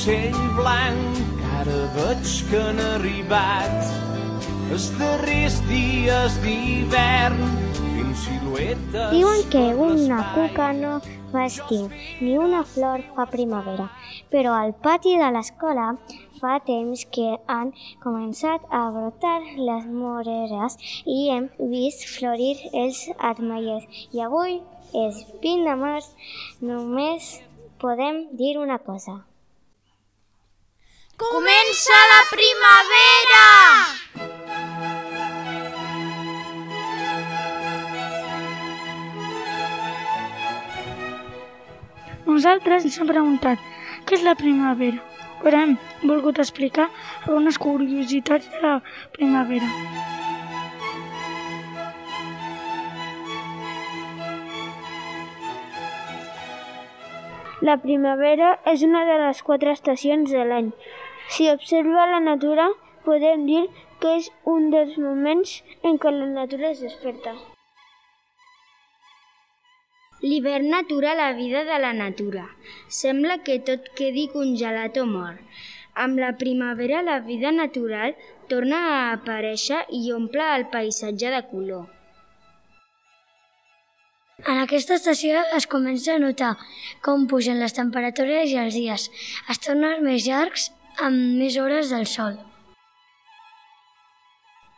d'ocell blanc, ara veig que han arribat els darrers dies d'hivern fins siluetes... Diuen que una cuca no fa estiu, ni una flor fa primavera, però al pati de l'escola fa temps que han començat a brotar les moreres i hem vist florir els armellers. I avui és 20 de març, només podem dir una cosa. Comença la primavera! Nosaltres ens hem preguntat què és la primavera, però hem volgut explicar algunes curiositats de la primavera. La primavera és una de les quatre estacions de l'any. Si observa la natura, podem dir que és un dels moments en què la natura es desperta. L'hivern atura la vida de la natura. Sembla que tot quedi congelat o mort. Amb la primavera la vida natural torna a aparèixer i omple el paisatge de color. En aquesta estació es comença a notar com pugen les temperatures i els dies. Es tornen més llargs amb més hores del sol.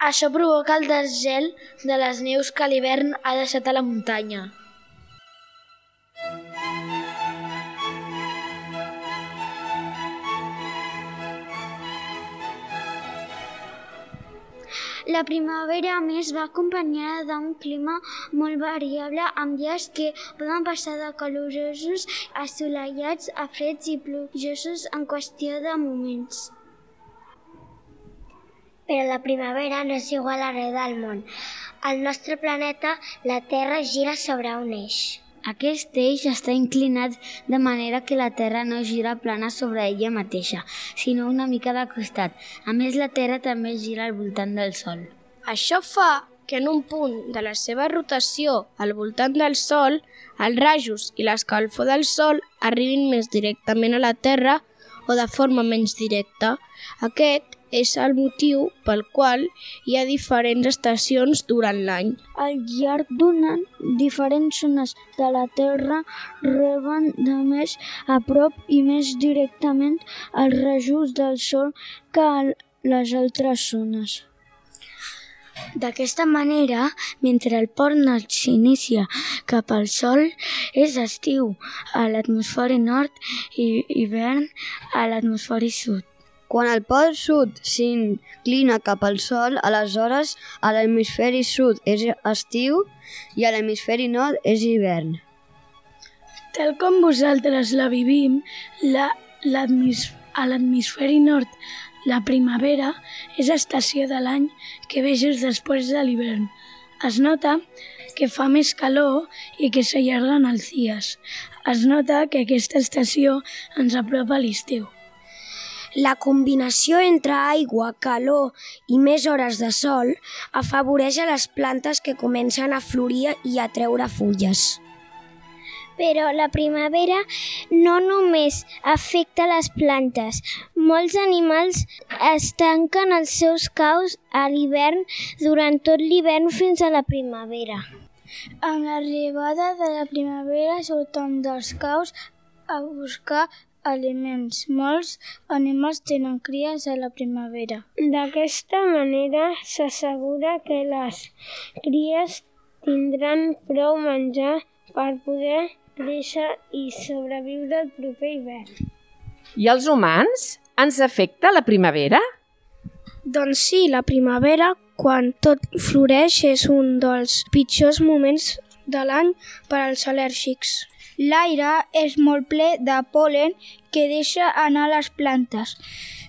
Això provoca el desgel de les neus que l'hivern ha deixat a la muntanya. La primavera, a més, va acompanyada d'un clima molt variable, amb dies que poden passar de calorosos, assolellats, a freds i plujosos en qüestió de moments. Però la primavera no és igual arreu del món. Al nostre planeta, la Terra gira sobre un eix. Aquest eix està inclinat de manera que la Terra no gira plana sobre ella mateixa, sinó una mica de costat. A més, la Terra també gira al voltant del Sol. Això fa que en un punt de la seva rotació al voltant del Sol, els rajos i l'escalfor del Sol arribin més directament a la Terra o de forma menys directa. Aquest és el motiu pel qual hi ha diferents estacions durant l'any. Al llarg d'un any, diferents zones de la Terra reben de més a prop i més directament els rajos del Sol que les altres zones. D'aquesta manera, mentre el port nord s'inicia cap al Sol, és estiu a l'atmosfera nord i hivern a l'atmosfera sud. Quan el pol sud s'inclina cap al sol, aleshores a l'hemisferi sud és estiu i a l'hemisferi nord és hivern. Tal com vosaltres la vivim, la, a l'hemisferi nord la primavera és estació de l'any que ve just després de l'hivern. Es nota que fa més calor i que s'allarguen els dies. Es nota que aquesta estació ens apropa a l'estiu. La combinació entre aigua, calor i més hores de sol afavoreix a les plantes que comencen a florir i a treure fulles. Però la primavera no només afecta les plantes. Molts animals es tanquen els seus caus a l'hivern durant tot l'hivern fins a la primavera. Amb l'arribada de la primavera surten dels caus a buscar aliments. Molts animals tenen cries a la primavera. D'aquesta manera s'assegura que les cries tindran prou menjar per poder créixer i sobreviure el proper hivern. I els humans? Ens afecta la primavera? Doncs sí, la primavera, quan tot floreix, és un dels pitjors moments de l'any per als al·lèrgics. L'aire és molt ple de polen que deixa anar les plantes.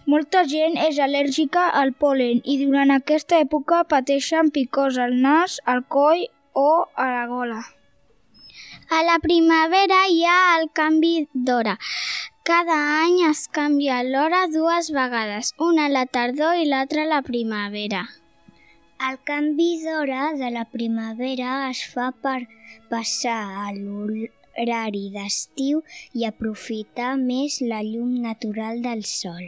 Molta gent és al·lèrgica al polen i durant aquesta època pateixen picors al nas, al coll o a la gola. A la primavera hi ha el canvi d'hora. Cada any es canvia l'hora dues vegades, una a la tardor i l'altra a la primavera. El canvi d'hora de la primavera es fa per passar a horari d'estiu i aprofitar més la llum natural del sol.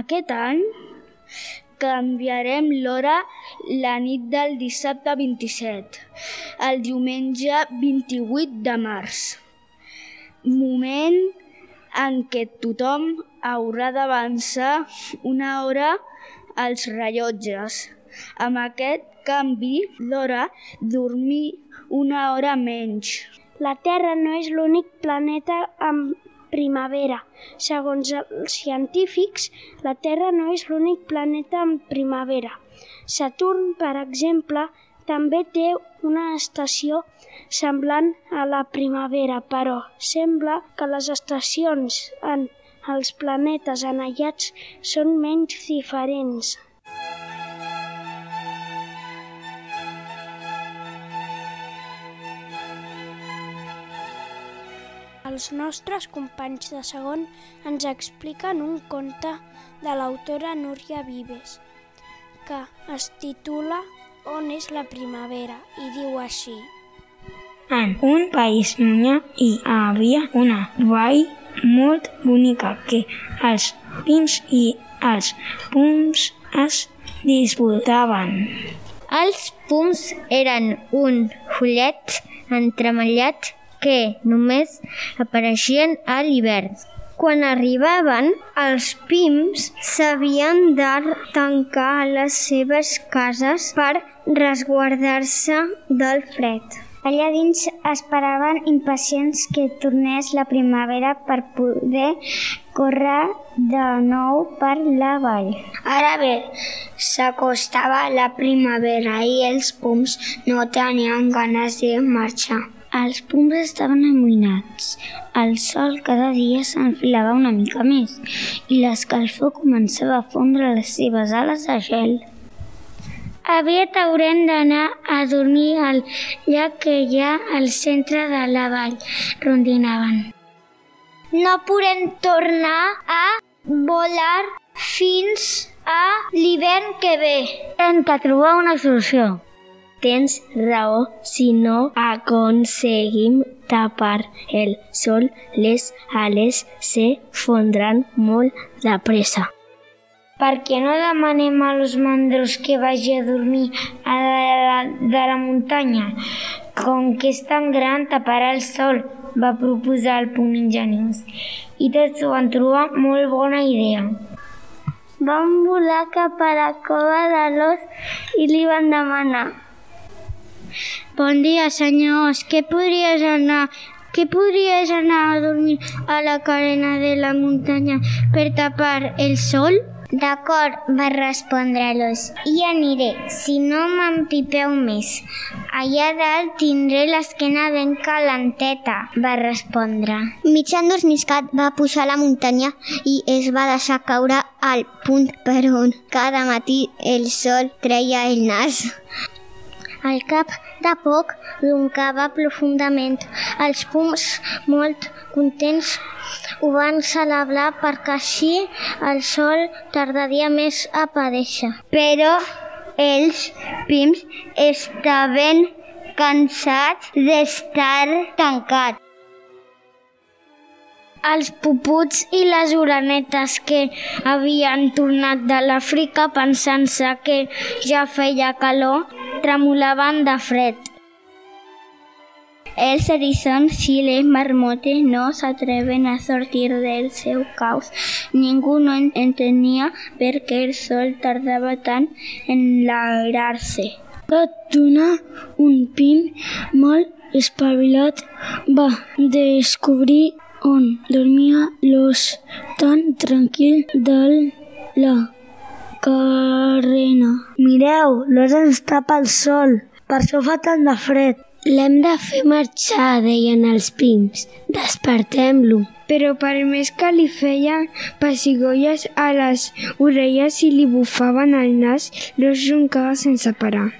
Aquest any canviarem l'hora la nit del dissabte 27 al diumenge 28 de març. Moment en què tothom haurà d'avançar una hora als rellotges. Amb aquest canvi d'hora, dormir una hora menys. La Terra no és l'únic planeta amb primavera. Segons els científics, la Terra no és l'únic planeta amb primavera. Saturn, per exemple, també té una estació semblant a la primavera, però sembla que les estacions en els planetes anellats són menys diferents. Els nostres companys de segon ens expliquen un conte de l'autora Núria Vives, que es titula On és la primavera i diu així. En un país llunyà hi havia una vall molt bonica que els pins i els pums es disputaven. Els pums eren un follet entremallat que només apareixien a l'hivern. Quan arribaven, els pims s'havien de tancar les seves cases per resguardar-se del fred. Allà dins esperaven impacients que tornés la primavera per poder córrer de nou per la vall. Ara bé, s'acostava la primavera i els pums no tenien ganes de marxar. Els pums estaven amoïnats. El sol cada dia s'enfilava una mica més i l'escalfor començava a fondre les seves ales de gel. Aviat haurem d'anar a dormir al llac que hi ha al centre de la vall, rondinaven. No podem tornar a volar fins a l'hivern que ve. Hem de trobar una solució. Tens raó, si no aconseguim tapar el sol, les ales se fondran molt de pressa. Per què no demanem a los mandros que vagi a dormir a la, de la muntanya? Com que és tan gran, taparà el sol, va proposar el punt ingeniós. I tots ho van trobar molt bona idea. Van volar cap a la cova de l'os i li van demanar Bon dia, senyors. Què podries anar que podries anar a dormir a la carena de la muntanya per tapar el sol? D'acord, va respondre l'os. Hi aniré, si no m'empipeu més. Allà dalt tindré l'esquena ben calenteta, va respondre. Mig endormiscat va pujar a la muntanya i es va deixar caure al punt per on cada matí el sol treia el nas. Al cap de poc roncava profundament. Els pums, molt contents, ho van celebrar perquè així el sol tardaria més a aparèixer. Però els pims estaven cansats d'estar tancats. Els puputs i les orenetes que havien tornat de l'Àfrica pensant-se que ja feia calor, tremolaven de fred. Els eriçons i les marmotes no s'atreven a sortir del seu caus. Ningú no entenia per el sol tardava tant en lairar-se. Donar un pin molt espavilat, va descobrir on dormia l'os tan tranquil de la carrena. Mireu, l'os ens tapa el sol, per això fa tant de fred. L'hem de fer marxar, deien els pims. Despertem-lo. Però per més que li feien pessigolles a les orelles i li bufaven el nas, l'os roncava sense parar.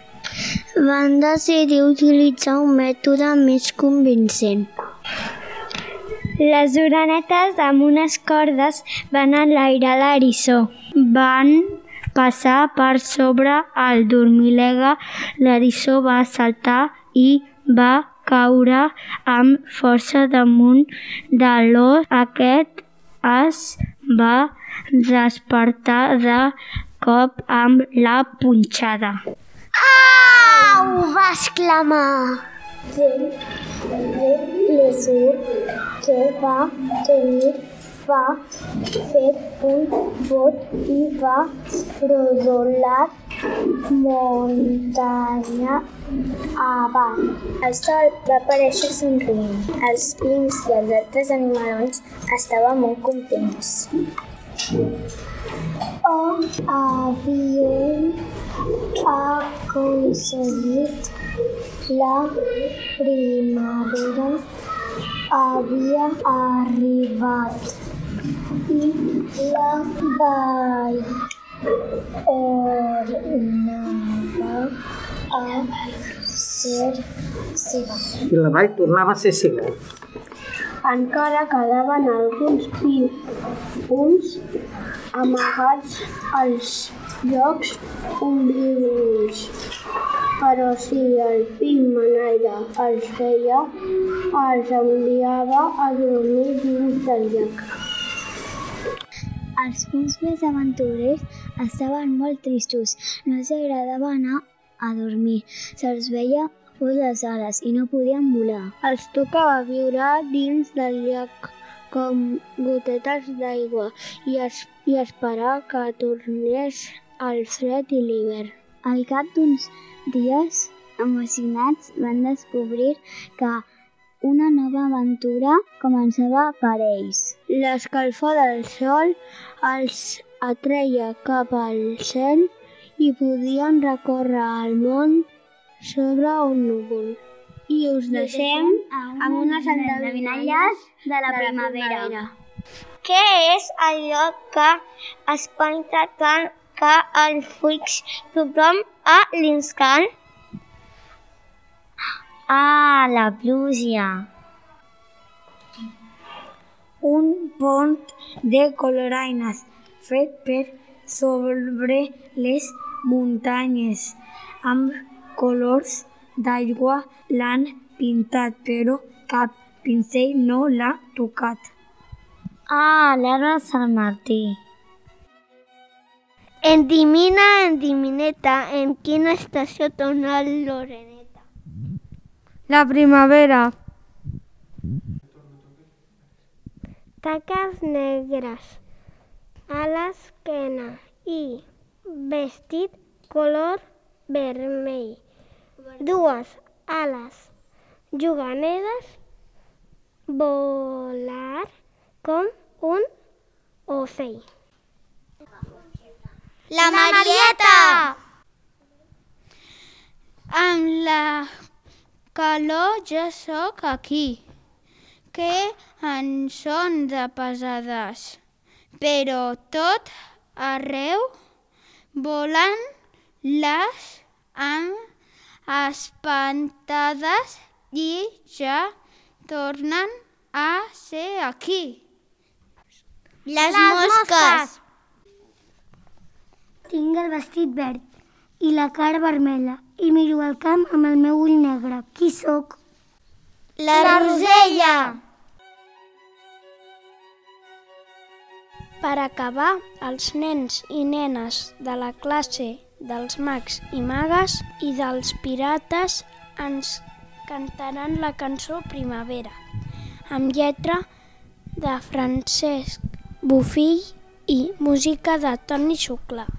Van decidir utilitzar un mètode més convincent. Les orenetes amb unes cordes van enlairar l'eriçó. Van passar per sobre el dormilega, l'eriçó va saltar i va caure amb força damunt de l'os. Aquest es va despertar de cop amb la punxada. Au! va exclamar. L'esur que va tenir va fer un bot i va rodolar muntanya avall. El sol va aparèixer somrient. Els pins i els altres animalons estaven molt contents. Oh, havien aconseguit la primavera havia arribat i la vall tornava a ser seva. I la vall tornava a ser seva. Encara quedaven alguns punts amagats als llocs ombrívols. Però si el pim manaire els veia, els enviava a dormir dins del llac. Els punts més aventurers estaven molt tristos. No els agradava anar a dormir. Se'ls veia fos les ales i no podien volar. Els tocava viure dins del llac com gotetes d'aigua i, es, i esperar que tornés el fred i l'hivern. Al cap d'uns dies, emocionats, van descobrir que una nova aventura començava per ells. L'escalfor del sol els atreia cap al cel i podien recórrer el món sobre un núvol. I us deixem amb unes endevinalles de la primavera. Què és allò que espanta tant que els fulls tothom a l'instant? Ah, la pluja. Un pont de coloraines fet per sobre les muntanyes amb colors d'aigua l'han pintat, però cap pincell no l'ha tocat. Ah, l'arbre de Sant Martí. Endimina, endimineta, en quina estació torna l'oreneta? La primavera. Taques negres a l'esquena i vestit color vermell. Dues ales juganeres, volar com un ocell. La Marieta! Amb la calor ja sóc aquí, que en són de pesades, però tot arreu volen les amb espantades i ja tornen a ser aquí. Les, mosques! Tinc el vestit verd i la cara vermella i miro el camp amb el meu ull negre. Qui sóc? La, la Rosella! Per acabar, els nens i nenes de la classe dels mags i magues i dels pirates ens cantaran la cançó Primavera, amb lletra de Francesc Bufill i música de Toni Xuclà.